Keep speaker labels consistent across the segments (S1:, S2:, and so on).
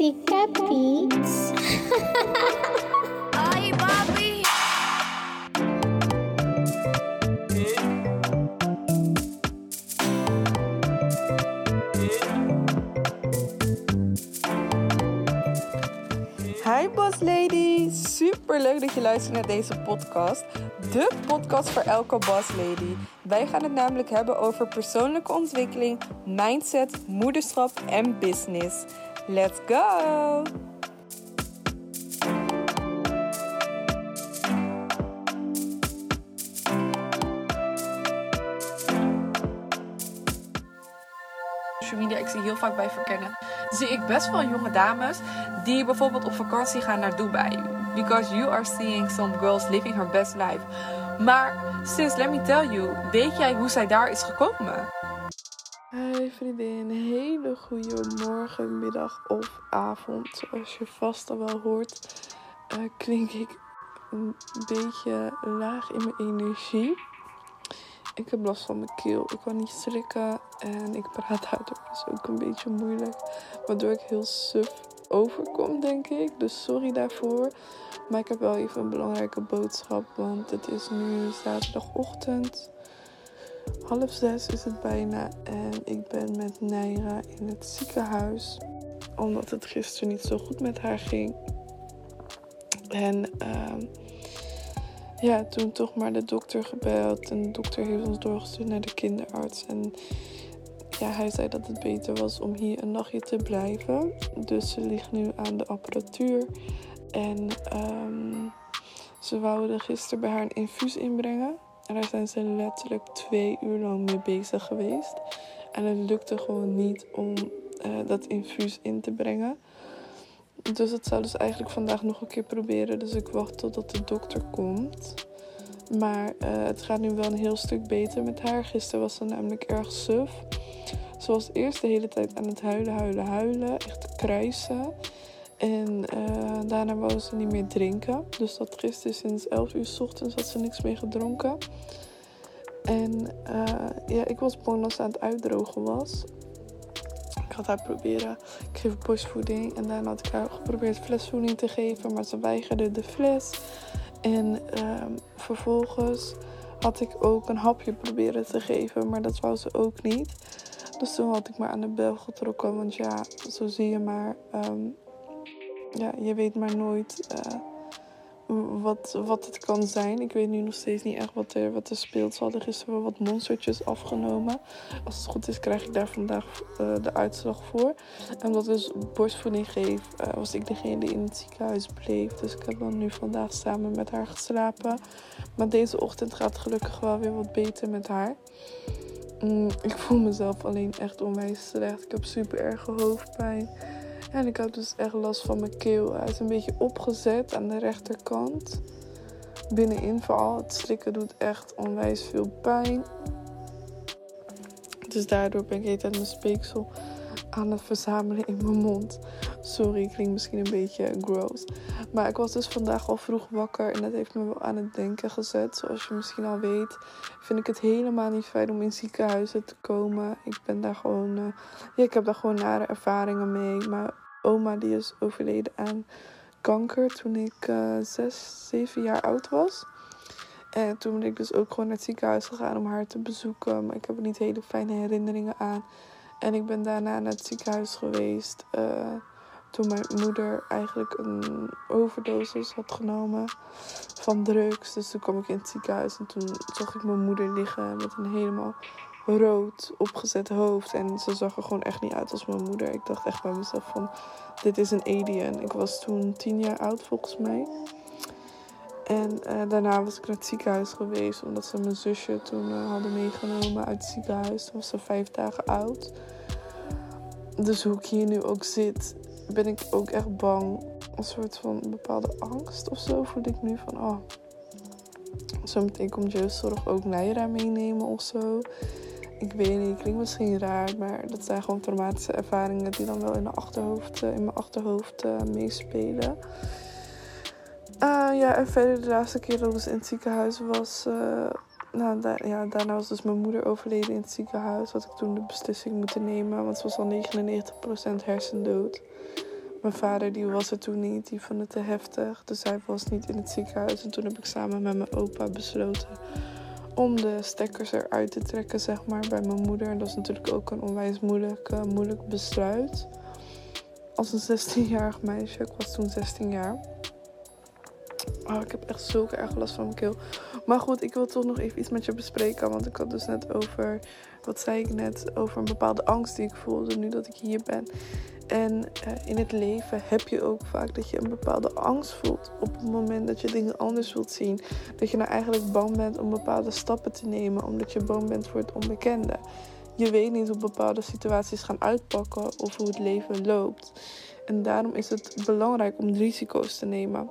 S1: Zika Beats.
S2: Ay, papi.
S3: Hi Boss Lady, super leuk dat je luistert naar deze podcast. De podcast voor elke Boss Lady. Wij gaan het namelijk hebben over persoonlijke ontwikkeling, mindset, moederschap en business. Let's go! social media, ik zie heel vaak bij verkennen, zie ik best wel jonge dames die bijvoorbeeld op vakantie gaan naar Dubai. Because you are seeing some girls living her best life. Maar sis, let me tell you, weet jij hoe zij daar is gekomen? Hey vriendin, hele goede morgen, middag of avond. Zoals je vast al wel hoort, eh, klink ik een beetje laag in mijn energie. Ik heb last van mijn keel. Ik kan niet slikken en ik praat daardoor dus ook een beetje moeilijk. Waardoor ik heel suf overkom, denk ik. Dus sorry daarvoor. Maar ik heb wel even een belangrijke boodschap. Want het is nu zaterdagochtend. Half zes is het bijna. En ik ben met Naira in het ziekenhuis. Omdat het gisteren niet zo goed met haar ging. En... ehm ja, toen toch maar de dokter gebeld. En de dokter heeft ons doorgestuurd naar de kinderarts. En ja, hij zei dat het beter was om hier een nachtje te blijven. Dus ze ligt nu aan de apparatuur. En ehm, ze wouden gisteren bij haar een infuus inbrengen. En daar zijn ze letterlijk twee uur lang mee bezig geweest. En het lukte gewoon niet om eh, dat infuus in te brengen. Dus het zou dus eigenlijk vandaag nog een keer proberen. Dus ik wacht totdat de dokter komt. Maar eh, het gaat nu wel een heel stuk beter met haar. Gisteren was ze namelijk erg suf. Ze was eerst de hele tijd aan het huilen, huilen, huilen. Echt kruisen. En uh, daarna wou ze niet meer drinken. Dus dat gisteren sinds 11 uur s ochtends had ze niks meer gedronken. En uh, ja, ik was bang dat ze aan het uitdrogen was. Ik had haar proberen, ik geef borstvoeding en daarna had ik haar geprobeerd flesvoeding te geven, maar ze weigerde de fles. En uh, vervolgens had ik ook een hapje proberen te geven, maar dat wou ze ook niet. Dus toen had ik maar aan de bel getrokken, want ja, zo zie je maar, um, ja, je weet maar nooit uh, wat, wat het kan zijn. Ik weet nu nog steeds niet echt wat er, wat er speelt. Ze hadden gisteren wel wat monstertjes afgenomen. Als het goed is, krijg ik daar vandaag uh, de uitslag voor. En omdat ik dus borstvoeding geef, uh, was ik degene die in het ziekenhuis bleef. Dus ik heb dan nu vandaag samen met haar geslapen. Maar deze ochtend gaat het gelukkig wel weer wat beter met haar. Mm, ik voel mezelf alleen echt onwijs slecht. Ik heb super erge hoofdpijn. En ik had dus echt last van mijn keel. Hij is een beetje opgezet aan de rechterkant. Binnenin vooral. Het slikken doet echt onwijs veel pijn. Dus daardoor ben ik de mijn speeksel aan het verzamelen in mijn mond. Sorry, ik klink misschien een beetje gross. Maar ik was dus vandaag al vroeg wakker en dat heeft me wel aan het denken gezet. Zoals je misschien al weet, vind ik het helemaal niet fijn om in ziekenhuizen te komen. Ik ben daar gewoon, uh, ja, ik heb daar gewoon nare ervaringen mee. Maar oma die is overleden aan kanker toen ik uh, zes, zeven jaar oud was. En toen ben ik dus ook gewoon naar het ziekenhuis gegaan om haar te bezoeken. Maar ik heb er niet hele fijne herinneringen aan. En ik ben daarna naar het ziekenhuis geweest. Uh, toen mijn moeder eigenlijk een overdosis had genomen van drugs. Dus toen kwam ik in het ziekenhuis en toen zag ik mijn moeder liggen met een helemaal rood opgezet hoofd. En ze zag er gewoon echt niet uit als mijn moeder. Ik dacht echt bij mezelf van, dit is een alien. Ik was toen tien jaar oud volgens mij. En uh, daarna was ik naar het ziekenhuis geweest. Omdat ze mijn zusje toen uh, hadden meegenomen uit het ziekenhuis. Toen was ze vijf dagen oud. Dus hoe ik hier nu ook zit, ben ik ook echt bang. Een soort van bepaalde angst of zo voel ik nu van... Oh, zometeen komt jeugdzorg ook Naira meenemen of zo. Ik weet niet, klinkt misschien raar, maar dat zijn gewoon traumatische ervaringen die dan wel in, de achterhoofd, in mijn achterhoofd uh, meespelen. Uh, ja, en verder de laatste keer dat ik dus in het ziekenhuis was. Uh, nou, ja, daarna was dus mijn moeder overleden in het ziekenhuis. Had ik toen de beslissing moeten nemen, want ze was al 99% hersendood. Mijn vader die was er toen niet, die vond het te heftig. Dus hij was niet in het ziekenhuis. En toen heb ik samen met mijn opa besloten om de stekkers eruit te trekken, zeg maar, bij mijn moeder. En dat is natuurlijk ook een onwijs moeilijk, moeilijk besluit. Als een 16-jarig meisje, ik was toen 16 jaar. Oh, ik heb echt zulke erg last van mijn keel. Maar goed, ik wil toch nog even iets met je bespreken. Want ik had dus net over, wat zei ik net, over een bepaalde angst die ik voelde nu dat ik hier ben. En uh, in het leven heb je ook vaak dat je een bepaalde angst voelt. Op het moment dat je dingen anders wilt zien. Dat je nou eigenlijk bang bent om bepaalde stappen te nemen. Omdat je bang bent voor het onbekende. Je weet niet hoe bepaalde situaties gaan uitpakken of hoe het leven loopt. En daarom is het belangrijk om risico's te nemen.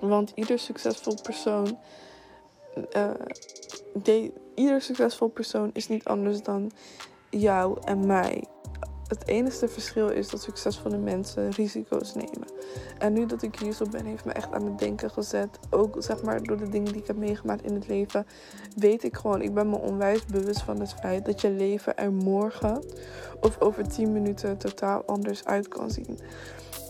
S3: Want ieder succesvol persoon. Uh, de, ieder succesvol persoon is niet anders dan jou en mij het enige verschil is dat succesvolle mensen risico's nemen. En nu dat ik hier zo ben, heeft me echt aan het denken gezet. Ook zeg maar door de dingen die ik heb meegemaakt in het leven, weet ik gewoon, ik ben me onwijs bewust van het feit dat je leven er morgen of over 10 minuten totaal anders uit kan zien.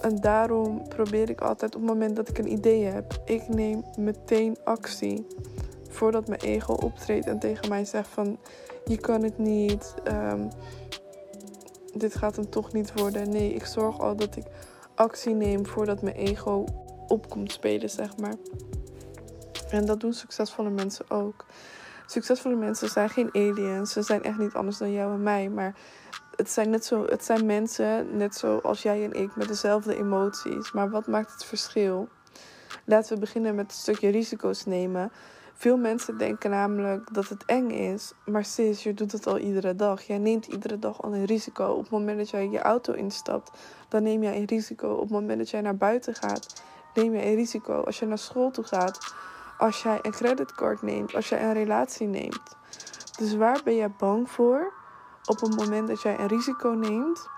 S3: En daarom probeer ik altijd op het moment dat ik een idee heb, ik neem meteen actie. Voordat mijn ego optreedt en tegen mij zegt van je kan het niet. Um, dit gaat hem toch niet worden. Nee, ik zorg al dat ik actie neem voordat mijn ego op komt spelen, zeg maar. En dat doen succesvolle mensen ook. Succesvolle mensen zijn geen aliens. Ze zijn echt niet anders dan jou en mij. Maar het zijn, net zo, het zijn mensen, net zoals jij en ik, met dezelfde emoties. Maar wat maakt het verschil? Laten we beginnen met een stukje risico's nemen. Veel mensen denken namelijk dat het eng is. Maar sis, je doet het al iedere dag. Jij neemt iedere dag al een risico. Op het moment dat jij je auto instapt, dan neem jij een risico. Op het moment dat jij naar buiten gaat, neem je een risico. Als je naar school toe gaat, als jij een creditcard neemt, als jij een relatie neemt. Dus waar ben jij bang voor op het moment dat jij een risico neemt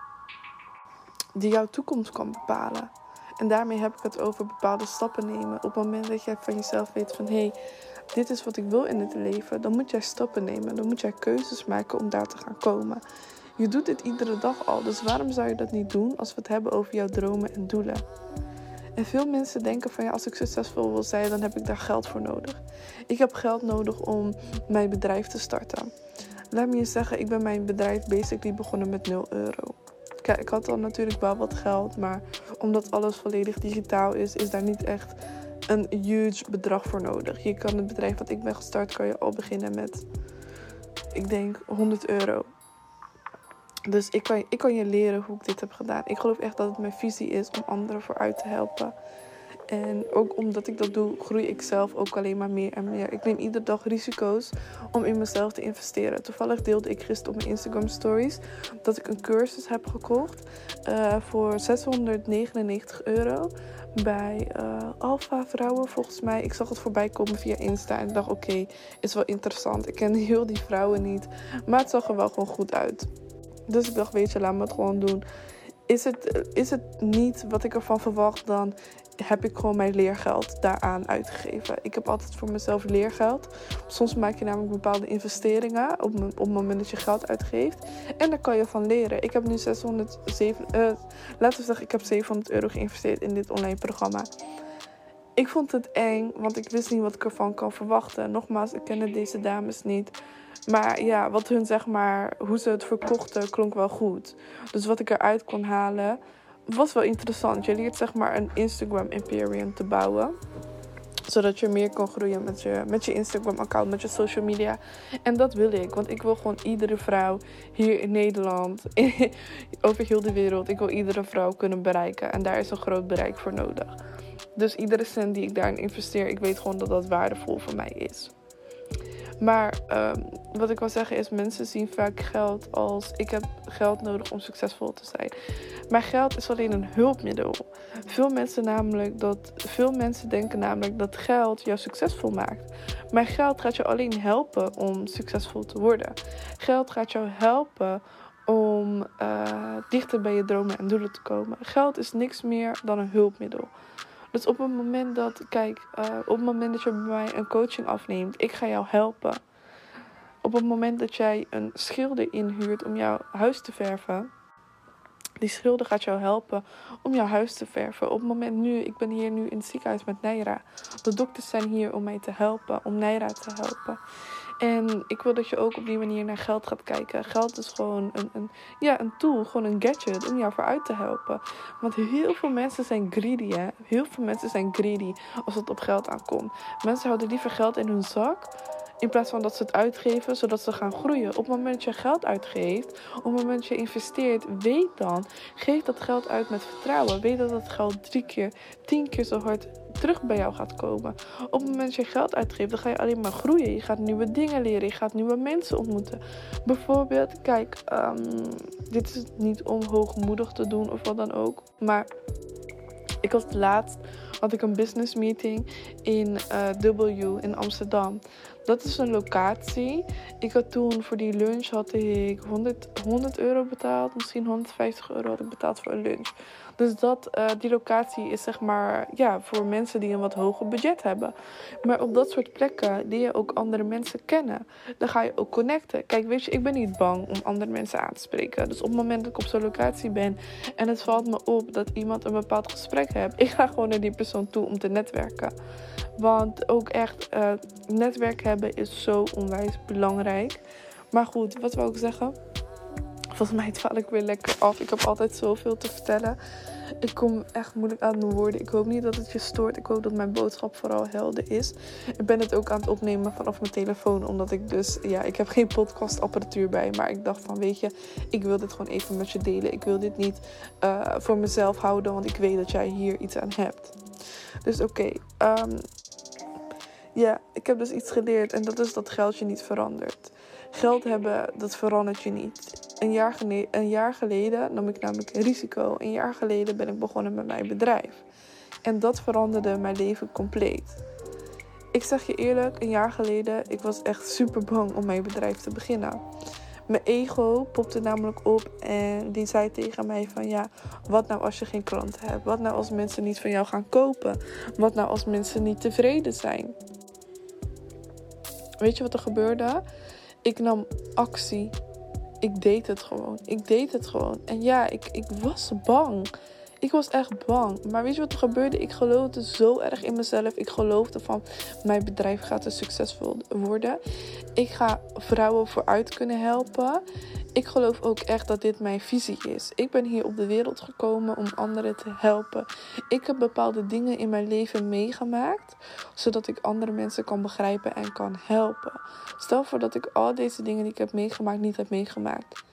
S3: die jouw toekomst kan bepalen? En daarmee heb ik het over bepaalde stappen nemen. Op het moment dat jij van jezelf weet van hé, hey, dit is wat ik wil in het leven, dan moet jij stappen nemen. Dan moet jij keuzes maken om daar te gaan komen. Je doet dit iedere dag al, dus waarom zou je dat niet doen als we het hebben over jouw dromen en doelen? En veel mensen denken van ja, als ik succesvol wil zijn, dan heb ik daar geld voor nodig. Ik heb geld nodig om mijn bedrijf te starten. Laat me je zeggen, ik ben mijn bedrijf basically begonnen met 0 euro. Kijk, ik had al natuurlijk wel wat geld, maar omdat alles volledig digitaal is, is daar niet echt een huge bedrag voor nodig. Je kan het bedrijf wat ik ben gestart, kan je al beginnen met, ik denk, 100 euro. Dus ik kan, ik kan je leren hoe ik dit heb gedaan. Ik geloof echt dat het mijn visie is om anderen vooruit te helpen. En ook omdat ik dat doe, groei ik zelf ook alleen maar meer en meer. Ik neem iedere dag risico's om in mezelf te investeren. Toevallig deelde ik gisteren op mijn Instagram stories dat ik een cursus heb gekocht uh, voor 699 euro bij uh, Alpha Vrouwen volgens mij. Ik zag het voorbij komen via Insta en dacht oké, is wel interessant. Ik ken heel die vrouwen niet, maar het zag er wel gewoon goed uit. Dus ik dacht weet je, laat me het gewoon doen. Is het, is het niet wat ik ervan verwacht, dan heb ik gewoon mijn leergeld daaraan uitgegeven. Ik heb altijd voor mezelf leergeld. Soms maak je namelijk bepaalde investeringen op, op het moment dat je geld uitgeeft. En daar kan je van leren. Ik heb nu 607, uh, eh, laten we zeggen, ik heb 700 euro geïnvesteerd in dit online programma. Ik vond het eng, want ik wist niet wat ik ervan kan verwachten. Nogmaals, ik kende deze dames niet. Maar ja, wat hun zeg maar, hoe ze het verkochten, klonk wel goed. Dus wat ik eruit kon halen, was wel interessant. Je leert zeg maar een Instagram Imperium te bouwen. Zodat je meer kan groeien met je, met je Instagram account, met je social media. En dat wil ik. Want ik wil gewoon iedere vrouw hier in Nederland, over heel de wereld. Ik wil iedere vrouw kunnen bereiken. En daar is een groot bereik voor nodig. Dus iedere cent die ik daarin investeer, ik weet gewoon dat dat waardevol voor mij is. Maar um, wat ik wil zeggen is, mensen zien vaak geld als ik heb geld nodig om succesvol te zijn. Maar geld is alleen een hulpmiddel. Veel mensen, namelijk dat, veel mensen denken namelijk dat geld jou succesvol maakt. Maar geld gaat je alleen helpen om succesvol te worden. Geld gaat jou helpen om uh, dichter bij je dromen en doelen te komen. Geld is niks meer dan een hulpmiddel. Dus op het moment dat, kijk, uh, op het moment dat je bij mij een coaching afneemt, ik ga jou helpen. Op het moment dat jij een schilder inhuurt om jouw huis te verven, Die schilder gaat jou helpen om jouw huis te verven. Op het moment nu, ik ben hier nu in het ziekenhuis met Naira. De dokters zijn hier om mij te helpen, om Naira te helpen. En ik wil dat je ook op die manier naar geld gaat kijken. Geld is gewoon een, een, ja, een tool, gewoon een gadget om jou vooruit te helpen. Want heel veel mensen zijn greedy, hè. Heel veel mensen zijn greedy als het op geld aankomt. Mensen houden liever geld in hun zak in plaats van dat ze het uitgeven, zodat ze gaan groeien. Op het moment dat je geld uitgeeft, op het moment dat je investeert, weet dan, geef dat geld uit met vertrouwen. Weet dat dat geld drie keer, tien keer zo hard terug bij jou gaat komen. Op het moment dat je geld uitgeeft, dan ga je alleen maar groeien. Je gaat nieuwe dingen leren, je gaat nieuwe mensen ontmoeten. Bijvoorbeeld, kijk, ehm, dit is niet om hoogmoedig te doen of wat dan ook, maar ik was laatst had ik een business meeting in uh, W in Amsterdam. Dat is een locatie. Ik had toen voor die lunch had ik 100, 100 euro betaald. Misschien 150 euro had ik betaald voor een lunch. Dus dat, uh, die locatie is zeg maar ja, voor mensen die een wat hoger budget hebben. Maar op dat soort plekken leer je ook andere mensen kennen. Dan ga je ook connecten. Kijk, weet je, ik ben niet bang om andere mensen aan te spreken. Dus op het moment dat ik op zo'n locatie ben en het valt me op dat iemand een bepaald gesprek heeft, ik ga gewoon naar die persoon toe om te netwerken. Want ook echt uh, netwerk hebben is zo onwijs belangrijk. Maar goed, wat wil ik zeggen? Volgens mij val ik weer lekker af. Ik heb altijd zoveel te vertellen. Ik kom echt moeilijk aan mijn woorden. Ik hoop niet dat het je stoort. Ik hoop dat mijn boodschap vooral helder is. Ik ben het ook aan het opnemen vanaf mijn telefoon. Omdat ik dus, ja, ik heb geen podcastapparatuur bij. Maar ik dacht van, weet je, ik wil dit gewoon even met je delen. Ik wil dit niet uh, voor mezelf houden. Want ik weet dat jij hier iets aan hebt. Dus oké, um, ja, ik heb dus iets geleerd. En dat is dat geld je niet verandert. Geld hebben, dat verandert je niet. Een jaar, een jaar geleden nam ik namelijk een risico. Een jaar geleden ben ik begonnen met mijn bedrijf. En dat veranderde mijn leven compleet. Ik zeg je eerlijk, een jaar geleden, ik was echt super bang om mijn bedrijf te beginnen. Mijn ego popte namelijk op en die zei tegen mij van ja, wat nou als je geen klanten hebt? Wat nou als mensen niet van jou gaan kopen? Wat nou als mensen niet tevreden zijn? Weet je wat er gebeurde? Ik nam actie. Ik deed het gewoon. Ik deed het gewoon. En ja, ik, ik was bang. Ik was echt bang. Maar weet je wat er gebeurde? Ik geloofde zo erg in mezelf. Ik geloofde van mijn bedrijf gaat er succesvol worden. Ik ga vrouwen vooruit kunnen helpen. Ik geloof ook echt dat dit mijn visie is. Ik ben hier op de wereld gekomen om anderen te helpen. Ik heb bepaalde dingen in mijn leven meegemaakt, zodat ik andere mensen kan begrijpen en kan helpen. Stel voor dat ik al deze dingen die ik heb meegemaakt niet heb meegemaakt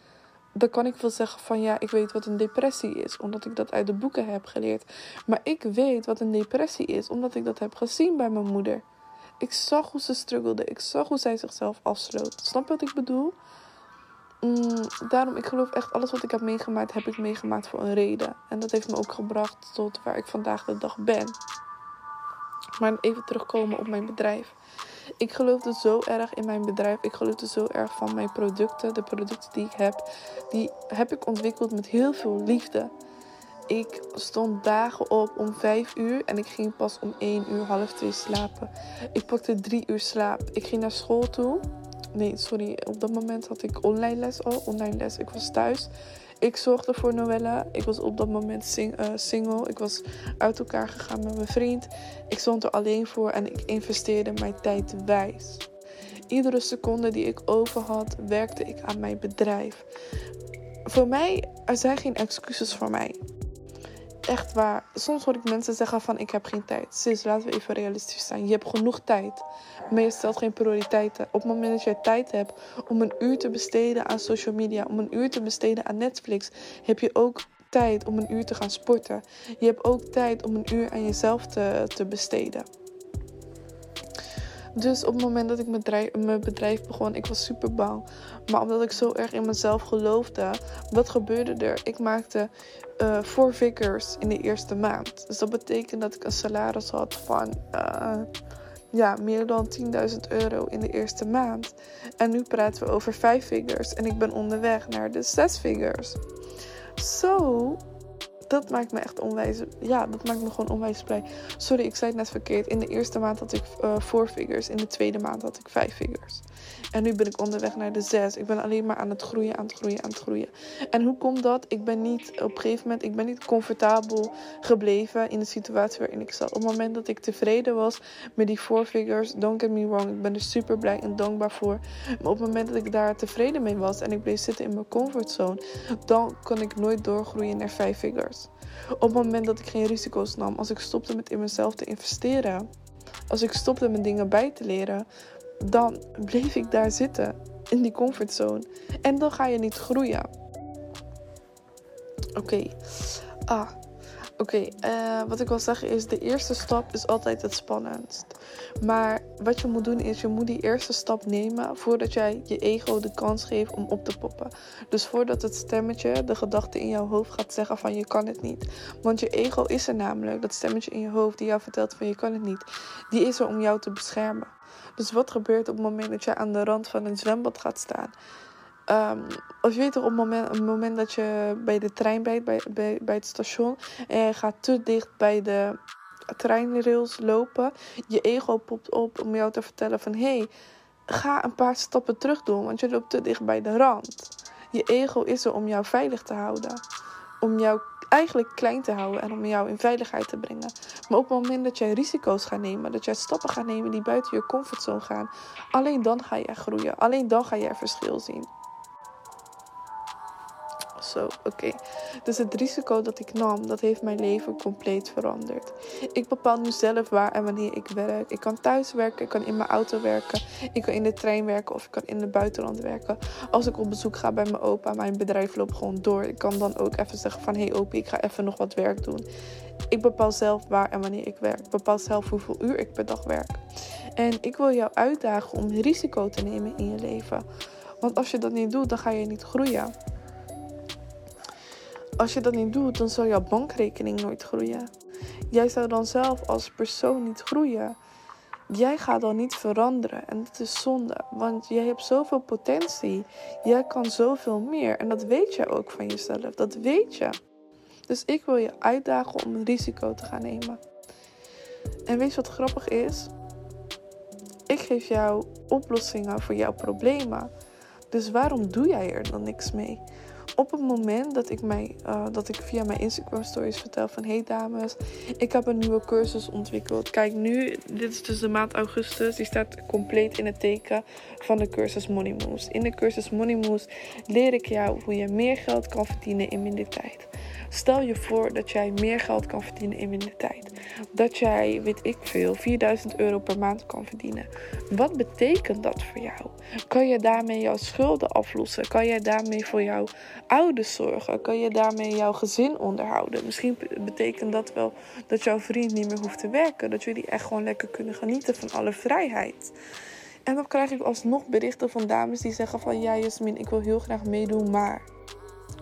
S3: dan kan ik wel zeggen van ja, ik weet wat een depressie is, omdat ik dat uit de boeken heb geleerd. Maar ik weet wat een depressie is, omdat ik dat heb gezien bij mijn moeder. Ik zag hoe ze struggelde, ik zag hoe zij zichzelf afsloot. Snap wat ik bedoel? Mm, daarom, ik geloof echt, alles wat ik heb meegemaakt, heb ik meegemaakt voor een reden. En dat heeft me ook gebracht tot waar ik vandaag de dag ben. Maar even terugkomen op mijn bedrijf. Ik geloofde zo erg in mijn bedrijf. Ik geloofde zo erg van mijn producten. De producten die ik heb, die heb ik ontwikkeld met heel veel liefde. Ik stond dagen op om 5 uur en ik ging pas om 1 uur, half 2 slapen. Ik pakte 3 uur slaap. Ik ging naar school toe. Nee, sorry. Op dat moment had ik online les al. Online les. Ik was thuis. Ik zorgde voor Noella. Ik was op dat moment sing uh, single. Ik was uit elkaar gegaan met mijn vriend. Ik stond er alleen voor en ik investeerde mijn tijd wijs. Iedere seconde die ik over had, werkte ik aan mijn bedrijf. Voor mij, er zijn geen excuses voor mij echt waar. Soms hoor ik mensen zeggen van ik heb geen tijd. Sis, laten we even realistisch zijn. Je hebt genoeg tijd. Maar je stelt geen prioriteiten. Op het moment dat je tijd hebt om een uur te besteden aan social media, om een uur te besteden aan Netflix, heb je ook tijd om een uur te gaan sporten. Je hebt ook tijd om een uur aan jezelf te, te besteden. Dus op het moment dat ik mijn bedrijf, begon, ik was super bang. Maar omdat ik zo erg in mezelf geloofde, wat gebeurde er? Ik maakte uh, four figures in de eerste maand. Dus dat betekent dat ik een salaris had van uh, ja, meer dan 10.000 euro in de eerste maand. En nu praten we over vijf figures en ik ben onderweg naar de zes figures. Zo, dat maakt me echt onwijs. Ja, dat maakt me gewoon onwijs blij. Sorry, ik zei het net verkeerd. In de eerste maand had ik uh, four figures. In de tweede maand had ik vijf figures. En nu ben ik onderweg naar de zes. Ik ben alleen maar aan het groeien, aan het groeien, aan het groeien. En hoe komt dat? Ik ben niet op een gegeven moment, ik ben niet comfortabel gebleven in de situatie waarin ik zat. Op het moment dat ik tevreden was met die four figures, don't get me wrong, ik ben er super blij en dankbaar voor. Maar op het moment dat ik daar tevreden mee was en ik bleef zitten in mijn comfortzone, dan kon ik nooit doorgroeien naar vijf figures. Op het moment dat ik geen risico's nam, als ik stopte met in mezelf te investeren, als ik stopte met dingen bij te leren, dan bleef ik daar zitten in die comfortzone. En dan ga je niet groeien. Oké. Ah. Oké, eh, wat ik wil zeggen is, de eerste stap is altijd het spannendst. Maar wat je moet doen is, je moet die eerste stap nemen voordat jij je ego de kans geeft om op te poppen. Dus voordat het stemmetje, de gedachte in jouw hoofd gaat zeggen van je kan het niet. Want je ego is er namelijk, dat stemmetje in je hoofd die jou vertelt van je kan het niet. Die is er om jou te beschermen. Dus wat gebeurt op het moment dat je aan de rand van een zwembad gaat staan? Um, of je weet op het moment, moment dat je bij de trein bent, bij, bij, het station, en je gaat te dicht bij de treinrails lopen, je ego popt op om jou te vertellen van hé, hey, ga een paar stappen terug doen, want je loopt te dicht bij de rand. Je ego is er om jou veilig te houden, om jou eigenlijk klein te houden en om jou in veiligheid te brengen. Maar op het moment dat jij risico's gaat nemen, dat jij stappen gaat nemen die buiten je comfortzone gaan, alleen dan ga je groeien. Alleen dan ga je verschil zien zo. Oké. Dus het risico dat ik nam, dat heeft mijn leven compleet veranderd. Ik bepaal nu zelf waar en wanneer ik werk. Ik kan thuis werken, ik kan in mijn auto werken, ik kan in de trein werken of ik kan in het buitenland werken. Als ik op bezoek ga bij mijn opa, mijn bedrijf loopt gewoon door. Ik kan dan ook even zeggen van, hé hey, opa, ik ga even nog wat werk doen. Ik bepaal zelf waar en wanneer ik werk. Ik bepaal zelf hoeveel uur ik per dag werk. En ik wil jou uitdagen om risico te nemen in je leven. Want als je dat niet doet, dan ga je niet groeien. Als je dat niet doet, dan zal jouw bankrekening nooit groeien. Jij zou dan zelf als persoon niet groeien. Jij gaat dan niet veranderen en dat is zonde, want jij hebt zoveel potentie. Jij kan zoveel meer en dat weet je ook van jezelf. Dat weet je. Dus ik wil je uitdagen om een risico te gaan nemen. En weet je wat grappig is? Ik geef jou oplossingen voor jouw problemen. Dus waarom doe jij er dan niks mee? Op het moment dat ik, mij, uh, dat ik via mijn Instagram stories vertel van... Hey dames, ik heb een nieuwe cursus ontwikkeld. Kijk nu, dit is dus de maand augustus. Die staat compleet in het teken van de cursus Money Moves. In de cursus Money Moves leer ik jou hoe je meer geld kan verdienen in minder tijd. Stel je voor dat jij meer geld kan verdienen in minder tijd. Dat jij, weet ik veel, 4000 euro per maand kan verdienen. Wat betekent dat voor jou? Kan je daarmee jouw schulden aflossen? Kan je daarmee voor jouw ouders zorgen? Kan je daarmee jouw gezin onderhouden? Misschien betekent dat wel dat jouw vriend niet meer hoeft te werken. Dat jullie echt gewoon lekker kunnen genieten van alle vrijheid. En dan krijg ik alsnog berichten van dames die zeggen van ja Jasmin, ik wil heel graag meedoen, maar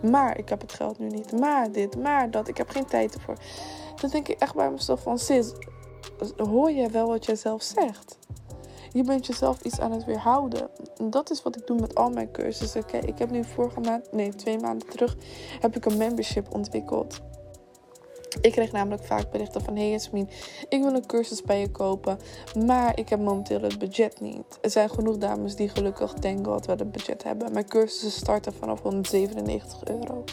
S3: maar ik heb het geld nu niet. Maar dit, maar dat. Ik heb geen tijd ervoor. Dan denk ik echt bij mezelf van... Sis, hoor je wel wat jij zelf zegt? Je bent jezelf iets aan het weerhouden. En dat is wat ik doe met al mijn cursussen. Oké, ik heb nu vorige maand, nee, twee maanden terug, heb ik een membership ontwikkeld. Ik kreeg namelijk vaak berichten van: Hey Jasmin, ik wil een cursus bij je kopen, maar ik heb momenteel het budget niet. Er zijn genoeg dames die gelukkig, thank god, wel het budget hebben. Mijn cursussen starten vanaf 197 euro.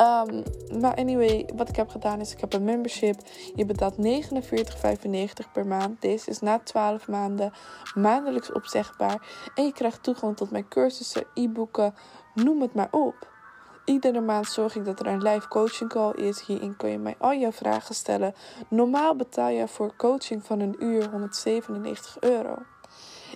S3: Um, maar anyway, wat ik heb gedaan is, ik heb een membership. Je betaalt 49,95 per maand. Deze is na 12 maanden maandelijks opzegbaar. En je krijgt toegang tot mijn cursussen, e-boeken, noem het maar op. Iedere maand zorg ik dat er een live coaching call is. Hierin kun je mij al jouw vragen stellen. Normaal betaal je voor coaching van een uur 197 euro.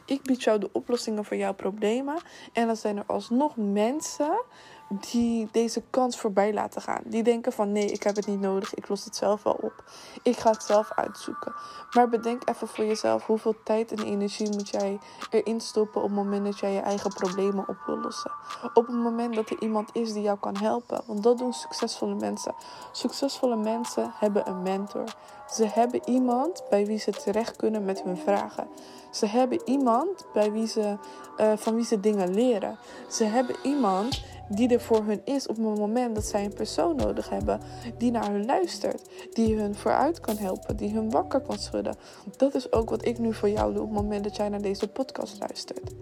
S3: Ik bied jou de oplossingen voor jouw problemen. En dan zijn er alsnog mensen die deze kans voorbij laten gaan. Die denken van nee, ik heb het niet nodig, ik los het zelf wel op. Ik ga het zelf uitzoeken. Maar bedenk even voor jezelf hoeveel tijd en energie moet jij erin stoppen op het moment dat jij je eigen problemen op wil lossen. Op het moment dat er iemand is die jou kan helpen. Want dat doen succesvolle mensen. Succesvolle mensen hebben een mentor. Ze hebben iemand bij wie ze terecht kunnen met hun vragen. Ze hebben iemand bij wie ze, uh, van wie ze dingen leren. Ze hebben iemand die er voor hun is op het moment dat zij een persoon nodig hebben die naar hun luistert, die hun vooruit kan helpen, die hun wakker kan schudden. Dat is ook wat ik nu voor jou doe op het moment dat jij naar deze podcast luistert.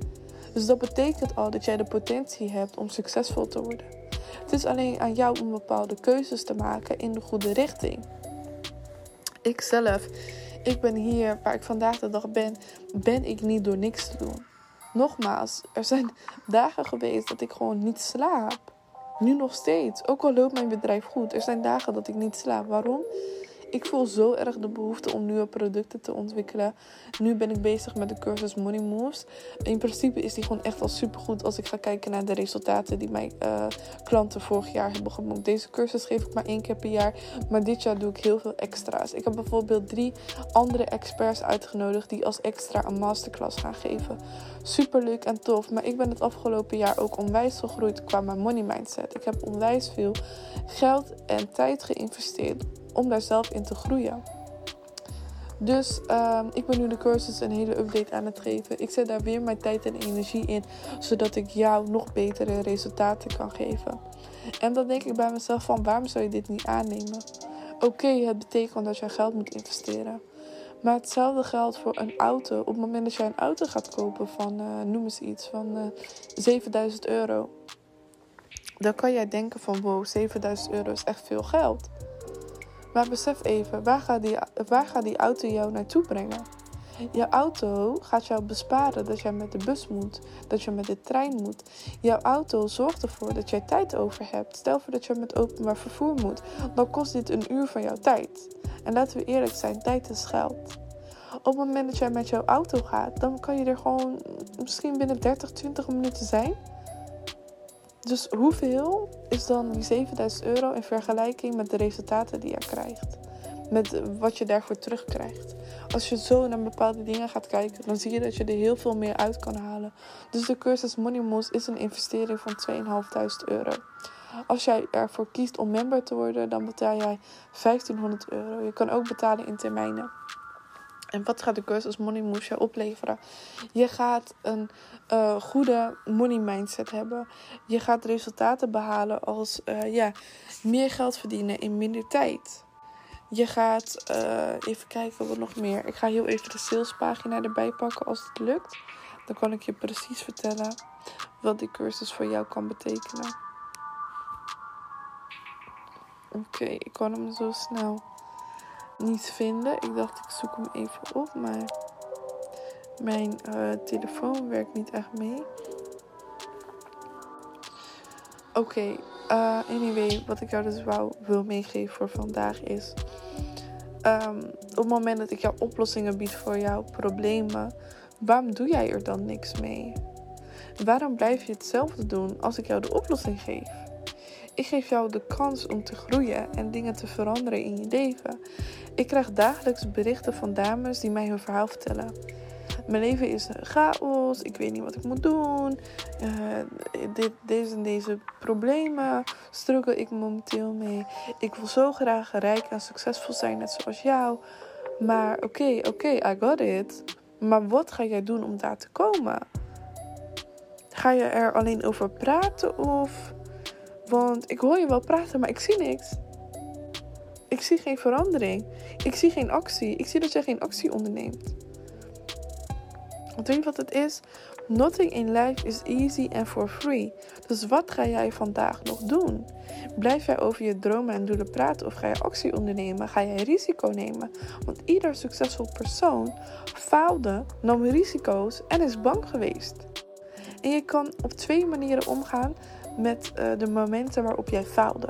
S3: Dus dat betekent al dat jij de potentie hebt om succesvol te worden. Het is alleen aan jou om bepaalde keuzes te maken in de goede richting. Ikzelf, ik ben hier waar ik vandaag de dag ben, ben ik niet door niks te doen. Nogmaals, er zijn dagen geweest dat ik gewoon niet slaap. Nu nog steeds. Ook al loopt mijn bedrijf goed. Er zijn dagen dat ik niet slaap. Waarom? Ik voel zo erg de behoefte om nieuwe producten te ontwikkelen. Nu ben ik bezig met de cursus Money Moves. In principe is die gewoon echt al super goed als ik ga kijken naar de resultaten die mijn uh, klanten vorig jaar hebben geboekt. Deze cursus geef ik maar één keer per jaar, maar dit jaar doe ik heel veel extra's. Ik heb bijvoorbeeld drie andere experts uitgenodigd die als extra een masterclass gaan geven. Super leuk en tof, maar ik ben het afgelopen jaar ook onwijs gegroeid qua mijn money mindset. Ik heb onwijs veel geld en tijd geïnvesteerd om daar zelf in te groeien. Dus uh, ik ben nu de cursus een hele update aan het geven. Ik zet daar weer mijn tijd en energie in, zodat ik jou nog betere resultaten kan geven. En dan denk ik bij mezelf van waarom zou je dit niet aannemen? Oké, het betekent dat je geld moet investeren. Maar hetzelfde geldt voor een auto. Op het moment dat jij een auto gaat kopen van, uh, noem eens iets, van uh, eh, 7000 euro. Dan kan jij denken van wow, 7000 euro is echt veel geld. Maar besef even, waar gaat, die, waar gaat die auto jou naartoe brengen? Je auto gaat jou besparen dat jij met de bus moet, dat je met de trein moet. Jouw auto zorgt ervoor dat jij tijd over hebt. Stel voor dat je met openbaar vervoer moet, dan kost dit een uur van jouw tijd. En laten we eerlijk zijn, tijd is geld. Op het moment dat jij met jouw auto gaat, dan kan je er gewoon misschien binnen 30, 20 minuten zijn. Dus hoeveel is dan die 7000 euro in vergelijking met de resultaten die je krijgt? Met wat je daarvoor terugkrijgt. Als je zo naar bepaalde dingen gaat kijken, dan zie je dat je er heel veel meer uit kan halen. Dus de cursus Money Moves is een investering van 2500 euro. Als jij ervoor kiest om member te worden, dan betaal jij 1500 euro. Je kan ook betalen in termijnen. En wat gaat de cursus Money Moves opleveren? Je gaat een uh, goede money mindset hebben. Je gaat resultaten behalen als uh, ja, meer geld verdienen in minder tijd. Je gaat uh, even kijken wat nog meer. Ik ga heel even de salespagina erbij pakken als het lukt. Dan kan ik je precies vertellen wat die cursus voor jou kan betekenen. Oké, ik kan hem zo snel niet vinden. Ik dacht ik zoek hem even op, maar mijn uh, telefoon werkt niet echt mee. Oké, okay, uh, anyway, wat ik jou dus wou wil meegeven voor vandaag is... Um, op het moment dat ik jou oplossingen bied voor jouw problemen, waarom doe jij er dan niks mee? Waarom blijf je hetzelfde doen als ik jou de oplossing geef? Ik geef jou de kans om te groeien en dingen te veranderen in je leven. Ik krijg dagelijks berichten van dames die mij hun verhaal vertellen. Mijn leven is chaos, ik weet niet wat ik moet doen. Uh, dit, deze en deze problemen struggle ik momenteel mee. Ik wil zo graag rijk en succesvol zijn, net zoals jou. Maar oké, oké, I got it. Maar wat ga jij doen om daar te komen? Ga je er alleen over praten of want ik hoor je wel praten, maar ik zie niks. Ik zie geen verandering. Ik zie geen actie. Ik zie dat jij geen actie onderneemt. Want weet je wat het is? Nothing in life is easy and for free. Dus wat ga jij vandaag nog doen? Blijf jij over je dromen en doelen praten of ga je actie ondernemen? Ga jij risico nemen? Want ieder succesvol persoon faalde, nam risico's en is bang geweest. En je kan op twee manieren omgaan met uh, de momenten waarop jij faalde.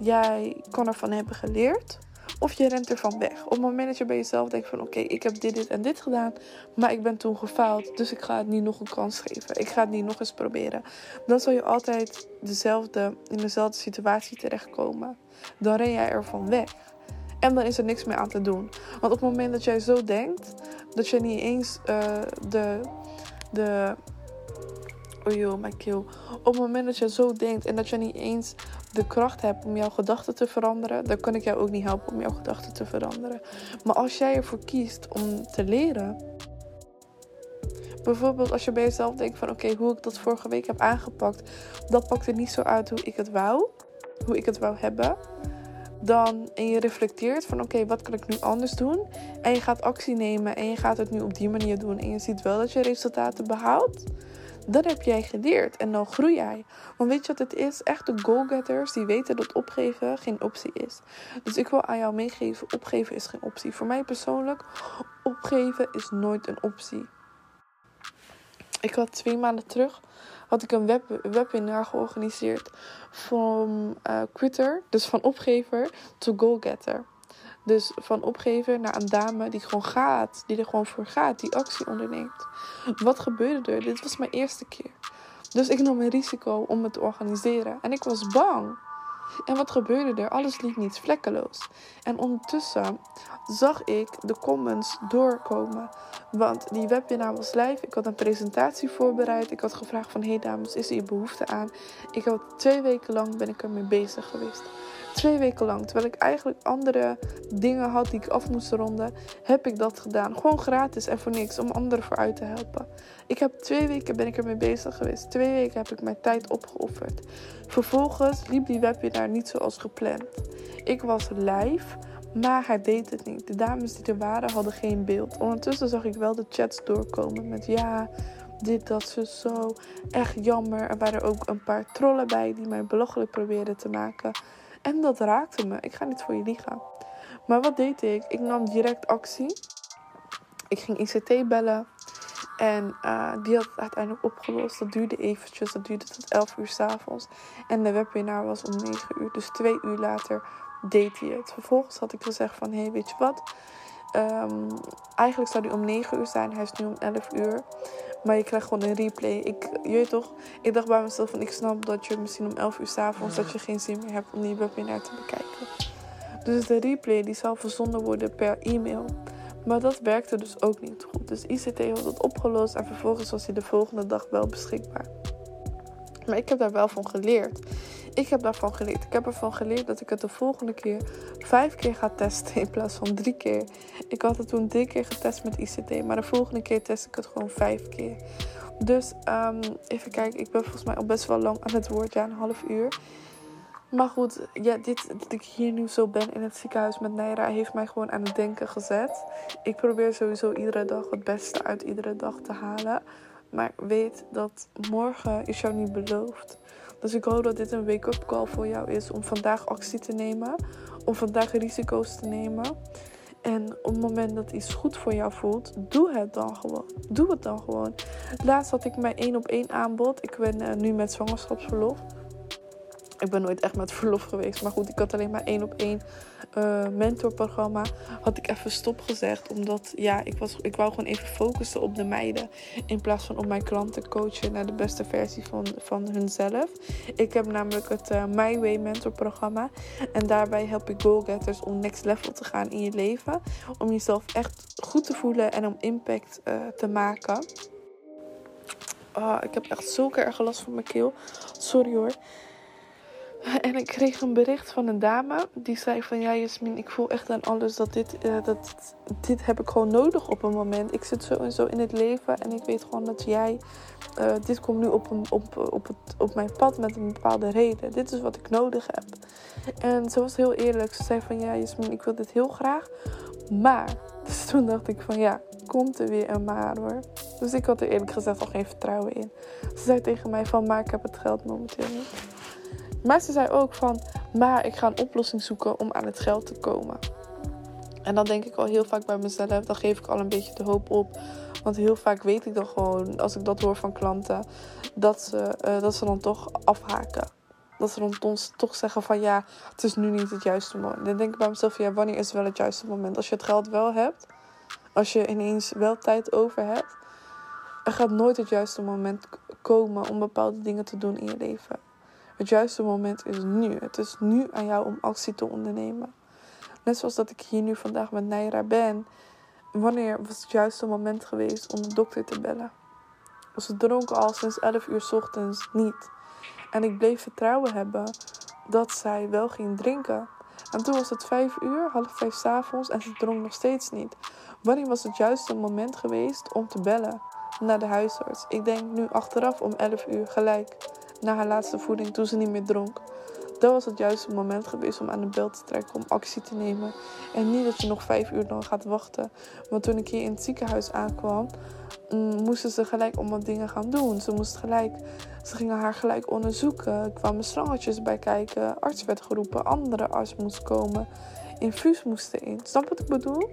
S3: Jij kan ervan hebben geleerd of je rent ervan weg. Op het moment dat je bij jezelf denkt van oké, ik heb dit, dit en dit gedaan, maar ik ben toen gefaald, dus ik ga het niet nog een kans geven. Ik ga het niet nog eens proberen. Dan zal je altijd dezelfde, in dezelfde situatie terechtkomen. Dan ren jij ervan weg. En dan is er niks meer aan te doen. Want op het moment dat jij zo denkt, dat je niet eens uh, de, de oh joh. Op het moment dat je zo denkt en dat je niet eens de kracht hebt om jouw gedachten te veranderen, dan kan ik jou ook niet helpen om jouw gedachten te veranderen. Maar als jij ervoor kiest om te leren, Bijvoorbeeld als je bij jezelf denkt van oké, hoe ik dat vorige week heb aangepakt, dat pakte niet zo uit hoe ik het wou, hoe ik het wou hebben. Dan en je reflecteert van oké, wat kan ik nu anders doen? En je gaat actie nemen en je gaat het nu op die manier doen en je ziet wel dat je resultaten behaalt. Dan heb jij geleerd en dan groei jij. Want weet je wat het is? Echte goalgetters die weten dat opgeven geen optie is. Dus ik wil aan jou meegeven: opgeven is geen optie. Voor mij persoonlijk, opgeven is nooit een optie. Ik had twee maanden terug had ik een web, webinar georganiseerd van uh, quitter, dus van opgever, to goalgetter. Dus van opgeven naar een dame die gewoon gaat, die er gewoon voor gaat, die actie onderneemt. Wat gebeurde er? Dit was mijn eerste keer. Dus ik nam een risico om het te organiseren. En ik was bang. En wat gebeurde er? Alles liep niet vlekkeloos. En ondertussen zag ik de comments doorkomen. Want die webinar was live. Ik had een presentatie voorbereid. Ik had gevraagd van... Hey dames, is er hier behoefte aan? Ik had twee weken lang ben ik ermee bezig geweest. Twee weken lang. Terwijl ik eigenlijk andere dingen had die ik af moest ronden, heb ik dat gedaan. Gewoon gratis en voor niks. Om anderen vooruit te helpen. Ik heb twee weken ben ik ermee bezig geweest. Twee weken heb ik mijn tijd opgeofferd. Vervolgens liep die webinar niet zoals gepland. Ik was live, maar hij deed het niet. De dames die er waren hadden geen beeld. Ondertussen zag ik wel de chats doorkomen met ja, dit, dat, ze zo. Echt jammer. Er waren ook een paar trollen bij die mij belachelijk probeerden te maken. En dat raakte me. Ik ga niet voor je liegen. Maar wat deed ik? Ik nam direct actie. Ik ging ICT bellen. En uh, die had het uiteindelijk opgelost. Dat duurde eventjes. Dat duurde tot 11 uur s'avonds. En de webinar was om 9 uur. Dus twee uur later deed hij het. Vervolgens had ik gezegd van... Hé, hey, weet je wat? Um, eigenlijk zou hij om 9 uur zijn. Hij is nu om 11 uur. Maar je krijgt gewoon een replay. Ik, je toch, ik dacht bij mezelf van ik snap dat je misschien om 11 uur s'avonds dat je geen zin meer hebt om die webinar te bekijken. Dus de replay die zou verzonden worden per e-mail. Maar dat werkte dus ook niet goed. Dus ICT had het opgelost en vervolgens was hij de volgende dag wel beschikbaar. Maar ik heb daar wel van geleerd. Ik heb daarvan geleerd. Ik heb ervan geleerd dat ik het de volgende keer vijf keer ga testen in plaats van drie keer. Ik had het toen drie keer getest met ICT, maar de volgende keer test ik het gewoon vijf keer. Dus um, even kijken, ik ben volgens mij al best wel lang aan het woord, ja, een half uur. Maar goed, ja, dit, dat ik hier nu zo ben in het ziekenhuis met Naira heeft mij gewoon aan het denken gezet. Ik probeer sowieso iedere dag het beste uit iedere dag te halen. Maar weet dat morgen is jou niet beloofd. Dus ik hoop dat dit een wake-up call voor jou is om vandaag actie te nemen. Om vandaag risico's te nemen. En op het moment dat iets goed voor jou voelt, doe het dan gewoon. Doe het dan gewoon. Laatst had ik mijn één op één aanbod. Ik ben uh, nu met zwangerschapsverlof. Ik ben nooit echt met verlof geweest. Maar goed, ik had alleen maar één op één uh, mentorprogramma. Had ik even stopgezegd. Omdat ja, ik, was, ik wou gewoon even focussen op de meiden. In plaats van op mijn klanten coachen naar de beste versie van, van hunzelf. Ik heb namelijk het uh, My Way mentorprogramma. En daarbij help ik goalgetters om next level te gaan in je leven. Om jezelf echt goed te voelen en om impact uh, te maken. Oh, ik heb echt zulke erg last van mijn keel. Sorry hoor. En ik kreeg een bericht van een dame die zei van ja Jasmin, ik voel echt aan alles dat dit, uh, dat, dit heb ik gewoon nodig op een moment. Ik zit zo en zo in het leven en ik weet gewoon dat jij, uh, dit komt nu op, een, op, op, op mijn pad met een bepaalde reden. Dit is wat ik nodig heb. En ze was heel eerlijk. Ze zei van ja Jasmin, ik wil dit heel graag. Maar, dus toen dacht ik van ja, komt er weer een maar hoor. Dus ik had er eerlijk gezegd al geen vertrouwen in. Ze zei tegen mij van maar ik heb het geld momenteel niet. Maar ze zei ook van, maar ik ga een oplossing zoeken om aan het geld te komen. En dan denk ik al heel vaak bij mezelf, dan geef ik al een beetje de hoop op. Want heel vaak weet ik dan gewoon, als ik dat hoor van klanten, dat ze, uh, dat ze dan toch afhaken. Dat ze dan ons toch zeggen van ja, het is nu niet het juiste moment. Dan denk ik bij mezelf, ja, wanneer is wel het juiste moment? Als je het geld wel hebt, als je ineens wel tijd over hebt, er gaat nooit het juiste moment komen om bepaalde dingen te doen in je leven. Het juiste moment is nu. Het is nu aan jou om actie te ondernemen. Net zoals dat ik hier nu vandaag met Naira ben. Wanneer was het juiste moment geweest om de dokter te bellen? Ze dronk al sinds 11 uur s ochtends niet. En ik bleef vertrouwen hebben dat zij wel ging drinken. En toen was het 5 uur, half vijf s avonds en ze dronk nog steeds niet. Wanneer was het juiste moment geweest om te bellen? naar de huisarts. Ik denk nu achteraf om 11 uur gelijk na haar laatste voeding toen ze niet meer dronk. Dat was het juiste moment geweest om aan de bel te trekken, om actie te nemen. En niet dat je nog vijf uur lang gaat wachten. Want toen ik hier in het ziekenhuis aankwam, mm, moesten ze gelijk allemaal dingen gaan doen. Ze moest gelijk, ze gingen haar gelijk onderzoeken. Er kwamen slangetjes bij kijken. Arts werd geroepen, andere arts moest komen. Infuus moest in. Snap wat ik bedoel?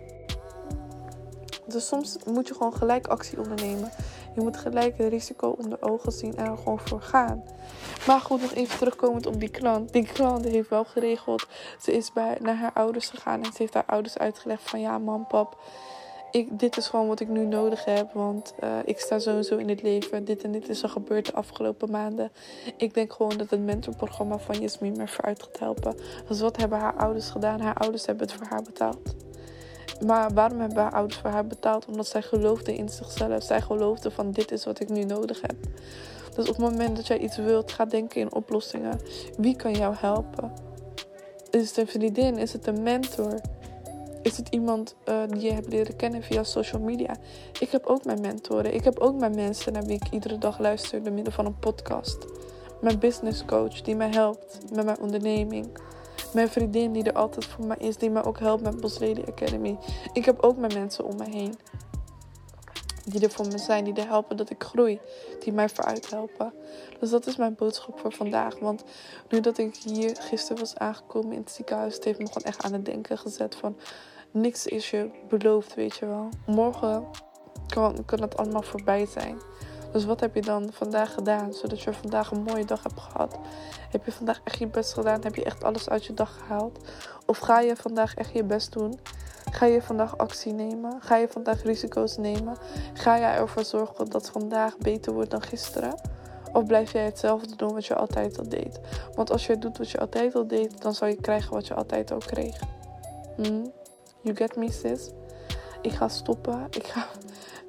S3: Dus soms moet je gewoon gelijk actie ondernemen. Je moet gelijk het risico onder ogen zien en er gewoon voor gaan. Maar goed, nog even terugkomend op die klant. Die klant heeft wel geregeld. Ze is bij, naar haar ouders gegaan en ze heeft haar ouders uitgelegd van ja, mam, pap. Ik, dit is gewoon wat ik nu nodig heb. Want uh, ik sta sowieso in het leven. Dit en dit is er gebeurd de afgelopen maanden. Ik denk gewoon dat het mentorprogramma van Jasmin me vooruit gaat helpen. Dus wat hebben haar ouders gedaan? Haar ouders hebben het voor haar betaald. Maar waarom hebben haar ouders voor haar betaald? Omdat zij geloofde in zichzelf. Zij geloofde van dit is wat ik nu nodig heb. Dus op het moment dat jij iets wilt, ga denken in oplossingen. Wie kan jou helpen? Is het een vriendin? Is het een mentor? Is het iemand uh, die je hebt leren kennen via social media? Ik heb ook mijn mentoren. Ik heb ook mijn mensen naar wie ik iedere dag luister door middel van een podcast. Mijn business coach die mij helpt met mijn onderneming. Mijn vriendin die er altijd voor mij is, die mij ook helpt met Boss Lady Academy. Ik heb ook mijn mensen om me heen. Die er voor me zijn, die er helpen dat ik groei. Die mij vooruit helpen. Dus dat is mijn boodschap voor vandaag. Want nu dat ik hier gisteren was aangekomen in het ziekenhuis, het heeft me gewoon echt aan het denken gezet van niks is je beloofd, weet je wel. Morgen kan, kan het allemaal voorbij zijn. Dus wat heb je dan vandaag gedaan, zodat je vandaag een mooie dag hebt gehad? Heb je vandaag echt je best gedaan? Heb je echt alles uit je dag gehaald? Of ga je vandaag echt je best doen? Ga je vandaag actie nemen? Ga je vandaag risico's nemen? Ga jij ervoor zorgen dat vandaag beter wordt dan gisteren? Of blijf jij hetzelfde doen wat je altijd al deed? Want als je doet wat je altijd al deed, dan zal je krijgen wat je altijd al kreeg. Hmm? You get me, sis? Ik ga stoppen. Ik ga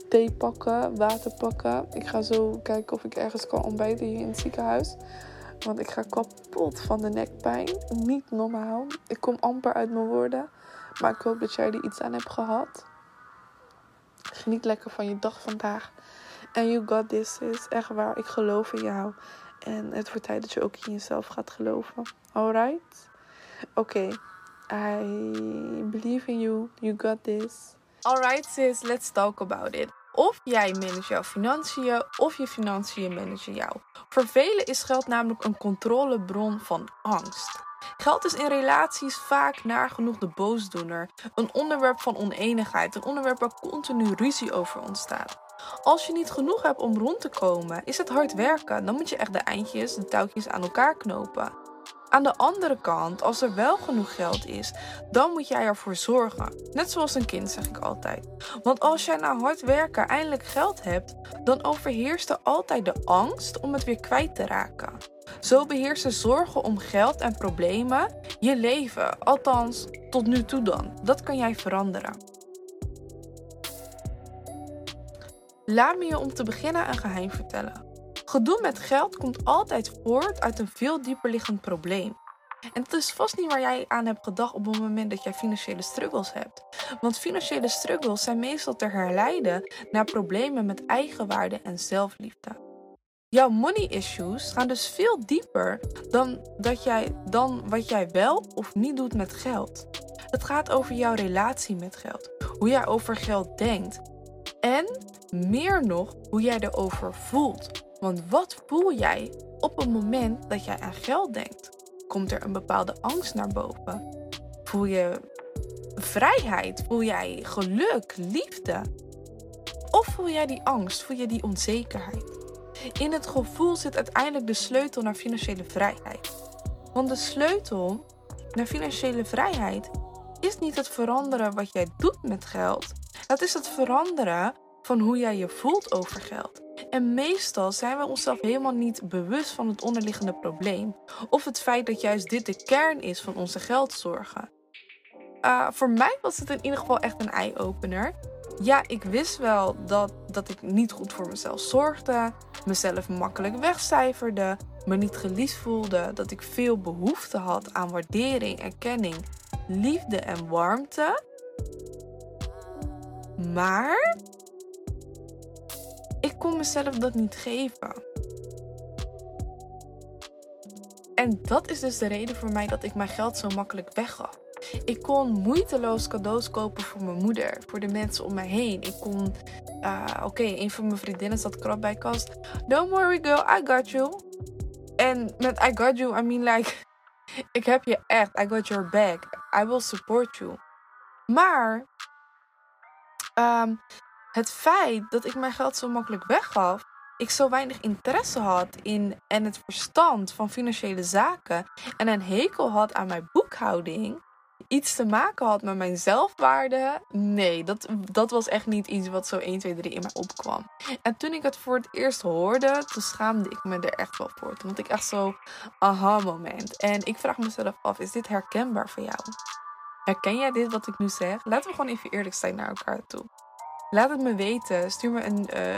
S3: thee pakken, water pakken. Ik ga zo kijken of ik ergens kan ontbijten hier in het ziekenhuis. Want ik ga kapot van de nekpijn. Niet normaal. Ik kom amper uit mijn woorden. Maar ik hoop dat jij er iets aan hebt gehad. Geniet lekker van je dag vandaag. En you got this, is echt waar. Ik geloof in jou. En het wordt tijd dat je ook in jezelf gaat geloven. Alright? Oké. I believe in you. You got this.
S4: Alright sis, let's talk about it. Of jij managt jouw financiën of je financiën managen jou. Voor velen is geld namelijk een controlebron van angst. Geld is in relaties vaak nagenoeg de boosdoener, een onderwerp van oneenigheid, een onderwerp waar continu ruzie over ontstaat. Als je niet genoeg hebt om rond te komen, is het hard werken. Dan moet je echt de eindjes, de touwtjes aan elkaar knopen. Aan de andere kant, als er wel genoeg geld is, dan moet jij ervoor zorgen. Net zoals een kind, zeg ik altijd. Want als jij na hard werken eindelijk geld hebt, dan overheerst er altijd de angst om het weer kwijt te raken. Zo beheersen zorgen om geld en problemen je leven. Althans, tot nu toe dan. Dat kan jij veranderen. Laat me je om te beginnen een geheim vertellen. Gedoe met geld komt altijd voort uit een veel dieper liggend probleem. En het is vast niet waar jij aan hebt gedacht op het moment dat jij financiële struggles hebt. Want financiële struggles zijn meestal te herleiden naar problemen met eigenwaarde en zelfliefde. Jouw money issues gaan dus veel dieper dan, dat jij, dan wat jij wel of niet doet met geld. Het gaat over jouw relatie met geld, hoe jij over geld denkt en meer nog hoe jij erover voelt. Want wat voel jij op het moment dat jij aan geld denkt? Komt er een bepaalde angst naar boven? Voel je vrijheid? Voel jij geluk, liefde? Of voel jij die angst? Voel je die onzekerheid? In het gevoel zit uiteindelijk de sleutel naar financiële vrijheid. Want de sleutel naar financiële vrijheid is niet het veranderen wat jij doet met geld. Dat is het veranderen van hoe jij je voelt over geld. En meestal zijn we onszelf helemaal niet bewust van het onderliggende probleem. Of het feit dat juist dit de kern is van onze geldzorgen. Uh, voor mij was het in ieder geval echt een eye-opener. Ja, ik wist wel dat, dat ik niet goed voor mezelf zorgde, mezelf makkelijk wegcijferde, me niet geliefd voelde, dat ik veel behoefte had aan waardering, erkenning, liefde en warmte. Maar ik
S3: kon mezelf dat niet geven. En dat is dus de reden voor mij dat ik mijn geld zo makkelijk weggaf. Ik kon moeiteloos cadeaus kopen voor mijn moeder, voor de mensen om mij heen. Ik kon, uh, oké, een van mijn vriendinnen zat krap bij kast. Don't worry girl, I got you. En met I got you, I mean like, ik heb je echt. I got your back. I will support you. Maar um, het feit dat ik mijn geld zo makkelijk weggaf, ik zo weinig interesse had in en het verstand van financiële zaken en een hekel had aan mijn boekhouding, iets te maken had met mijn zelfwaarde. Nee, dat, dat was echt niet iets wat zo 1, 2, 3 in mij opkwam. En toen ik het voor het eerst hoorde, toen schaamde ik me er echt wel voor. Toen ik echt zo aha moment. En ik vraag mezelf af, is dit herkenbaar voor jou? Herken jij dit wat ik nu zeg? Laten we gewoon even eerlijk zijn naar elkaar toe. Laat het me weten. Stuur me een uh,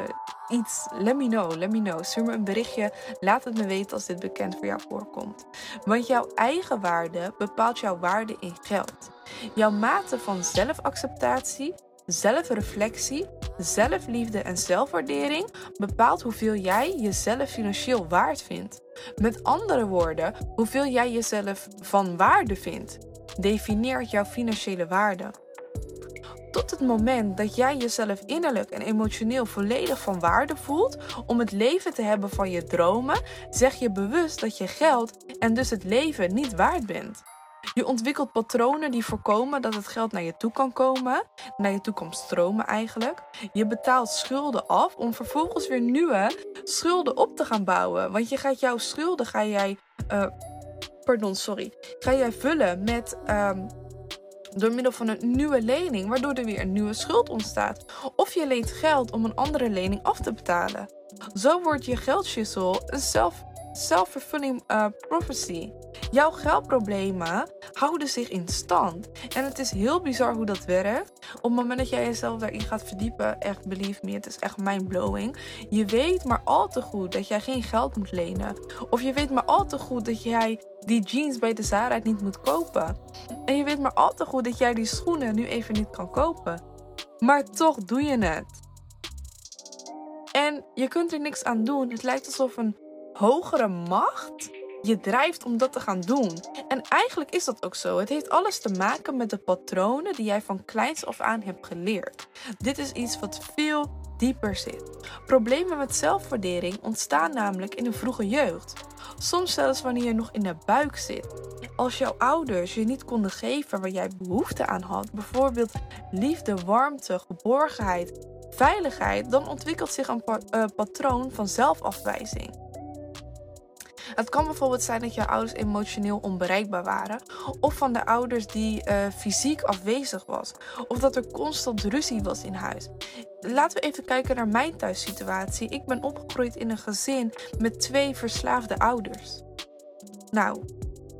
S3: iets. Let me know. Let me know. Stuur me een berichtje. Laat het me weten als dit bekend voor jou voorkomt. Want jouw eigen waarde bepaalt jouw waarde in geld. Jouw mate van zelfacceptatie, zelfreflectie, zelfliefde en zelfwaardering bepaalt hoeveel jij jezelf financieel waard vindt. Met andere woorden, hoeveel jij jezelf van waarde vindt, definieert jouw financiële waarde. Tot het moment dat jij jezelf innerlijk en emotioneel volledig van waarde voelt om het leven te hebben van je dromen, zeg je bewust dat je geld en dus het leven niet waard bent. Je ontwikkelt patronen die voorkomen dat het geld naar je toe kan komen, naar je toe kan stromen eigenlijk. Je betaalt schulden af om vervolgens weer nieuwe schulden op te gaan bouwen. Want je gaat jouw schulden, ga jij, uh, pardon, sorry, ga jij vullen met um, door middel van een nieuwe lening, waardoor er weer een nieuwe schuld ontstaat. Of je leent geld om een andere lening af te betalen. Zo wordt je geldschissel een self, self-fulfilling uh, prophecy. Jouw geldproblemen houden zich in stand. En het is heel bizar hoe dat werkt. Op het moment dat jij jezelf daarin gaat verdiepen, echt believe me, het is echt mindblowing. Je weet maar al te goed dat jij geen geld moet lenen. Of je weet maar al te goed dat jij die jeans bij de Zara niet moet kopen. En je weet maar al te goed dat jij die schoenen nu even niet kan kopen. Maar toch doe je het. En je kunt er niks aan doen. Het lijkt alsof een hogere macht je drijft om dat te gaan doen. En eigenlijk is dat ook zo. Het heeft alles te maken met de patronen die jij van kleins af aan hebt geleerd. Dit is iets wat veel dieper zit. Problemen met zelfwaardering ontstaan namelijk in de vroege jeugd. Soms zelfs wanneer je nog in de buik zit. Als jouw ouders je niet konden geven waar jij behoefte aan had, bijvoorbeeld liefde, warmte, geborgenheid, veiligheid, dan ontwikkelt zich een uh, patroon van zelfafwijzing. Het kan bijvoorbeeld zijn dat je ouders emotioneel onbereikbaar waren. Of van de ouders die uh, fysiek afwezig was. Of dat er constant ruzie was in huis. Laten we even kijken naar mijn thuissituatie. Ik ben opgegroeid in een gezin met twee verslaafde ouders. Nou,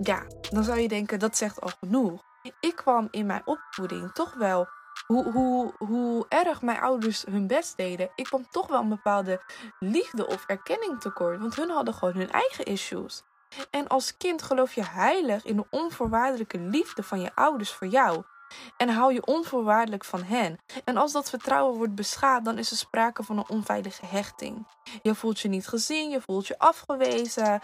S3: ja, dan zou je denken dat zegt al genoeg. Ik kwam in mijn opvoeding toch wel hoe, hoe, hoe erg mijn ouders hun best deden, ik kwam toch wel een bepaalde liefde of erkenning tekort. Want hun hadden gewoon hun eigen issues. En als kind geloof je heilig in de onvoorwaardelijke liefde van je ouders voor jou. En hou je onvoorwaardelijk van hen. En als dat vertrouwen wordt beschaad, dan is er sprake van een onveilige hechting. Je voelt je niet gezien, je voelt je afgewezen.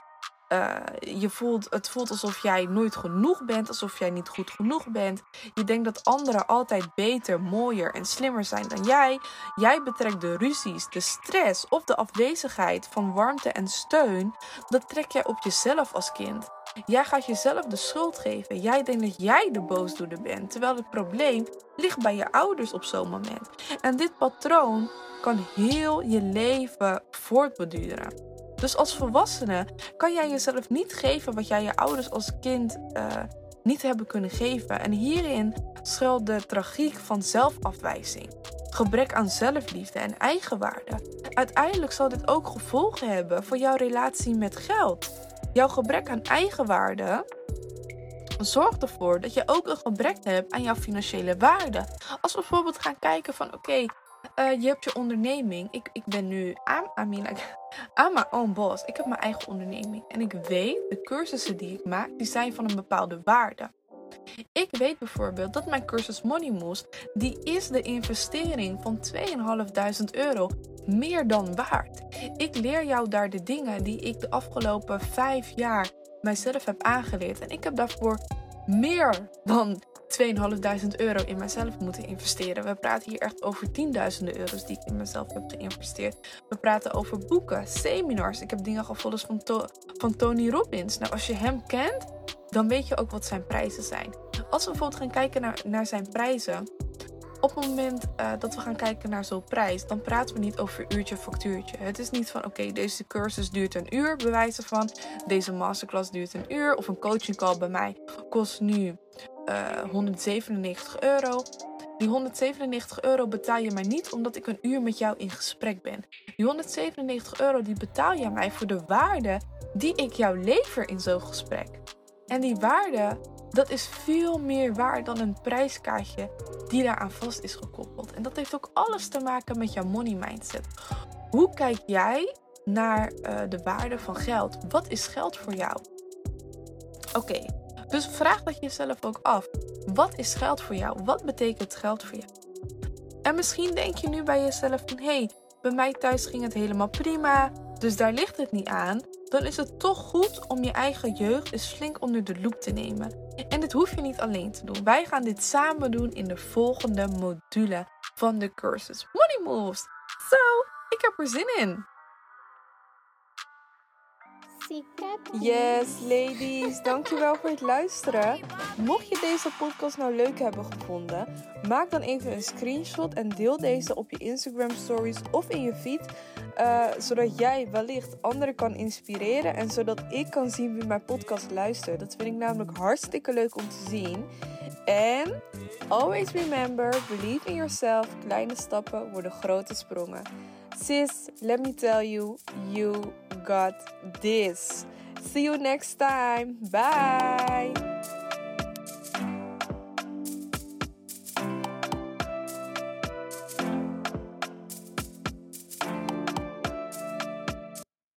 S3: Uh, je voelt, het voelt alsof jij nooit genoeg bent, alsof jij niet goed genoeg bent. Je denkt dat anderen altijd beter, mooier en slimmer zijn dan jij. Jij betrekt de ruzies, de stress of de afwezigheid van warmte en steun. Dat trek jij op jezelf als kind. Jij gaat jezelf de schuld geven. Jij denkt dat jij de boosdoener bent, terwijl het probleem ligt bij je ouders op zo'n moment. En dit patroon kan heel je leven voortbeduren. Dus als volwassene kan jij jezelf niet geven wat jij je ouders als kind uh, niet hebben kunnen geven. En hierin schuilt de tragiek van zelfafwijzing. Gebrek aan zelfliefde en eigenwaarde. Uiteindelijk zal dit ook gevolgen hebben voor jouw relatie met geld. Jouw gebrek aan eigenwaarde zorgt ervoor dat je ook een gebrek hebt aan jouw financiële waarde. Als we bijvoorbeeld gaan kijken van oké, uh, je hebt je onderneming. Ik, ik ben nu aan, I own boss. Ik heb mijn eigen onderneming. En ik weet, de cursussen die ik maak, die zijn van een bepaalde waarde. Ik weet bijvoorbeeld dat mijn cursus Money Moves, die is de investering van 2.500 euro meer dan waard. Ik leer jou daar de dingen die ik de afgelopen vijf jaar mijzelf heb aangeleerd. En ik heb daarvoor meer dan 2.500 euro in mezelf moeten investeren. We praten hier echt over tienduizenden euro's die ik in mezelf heb geïnvesteerd. We praten over boeken, seminars. Ik heb dingen gevolgd van, van Tony Robbins. Nou, als je hem kent, dan weet je ook wat zijn prijzen zijn. Als we bijvoorbeeld gaan kijken naar, naar zijn prijzen. Op het moment uh, dat we gaan kijken naar zo'n prijs, dan praten we niet over uurtje factuurtje. Het is niet van oké, deze cursus duurt een uur, bewijzen van. Deze masterclass duurt een uur. Of een coaching call bij mij kost nu uh, eh, 197 euro. Die 197 euro betaal je mij niet omdat ik een uur met jou in gesprek ben. Die 197 euro die betaal je mij voor de waarde die ik jou lever in zo'n gesprek. En die waarde, dat is veel meer waard dan een prijskaartje die daaraan vast is gekoppeld. En dat heeft ook alles te maken met jouw money mindset. Hoe kijk jij naar uh, de waarde van geld? Wat is geld voor jou? Oké, dus vraag dat jezelf ook af. Wat is geld voor jou? Wat betekent geld voor jou? En misschien denk je nu bij jezelf van... hé, hey, bij mij thuis ging het helemaal prima... dus daar ligt het niet aan. Dan is het toch goed om je eigen jeugd eens flink onder de loep te nemen. En dit hoef je niet alleen te doen. Wij gaan dit samen doen in de volgende module van de cursus Money Moves. Zo, ik heb er zin in. Yes, ladies. Dankjewel voor het luisteren. Mocht je deze podcast nou leuk hebben gevonden, maak dan even een screenshot en deel deze op je Instagram stories of in je feed. Uh, zodat jij wellicht anderen kan inspireren en zodat ik kan zien wie mijn podcast luistert. Dat vind ik namelijk hartstikke leuk om te zien. En always remember, believe in yourself. Kleine stappen worden grote sprongen. Sis, let me tell you, you got this. See you next time. Bye.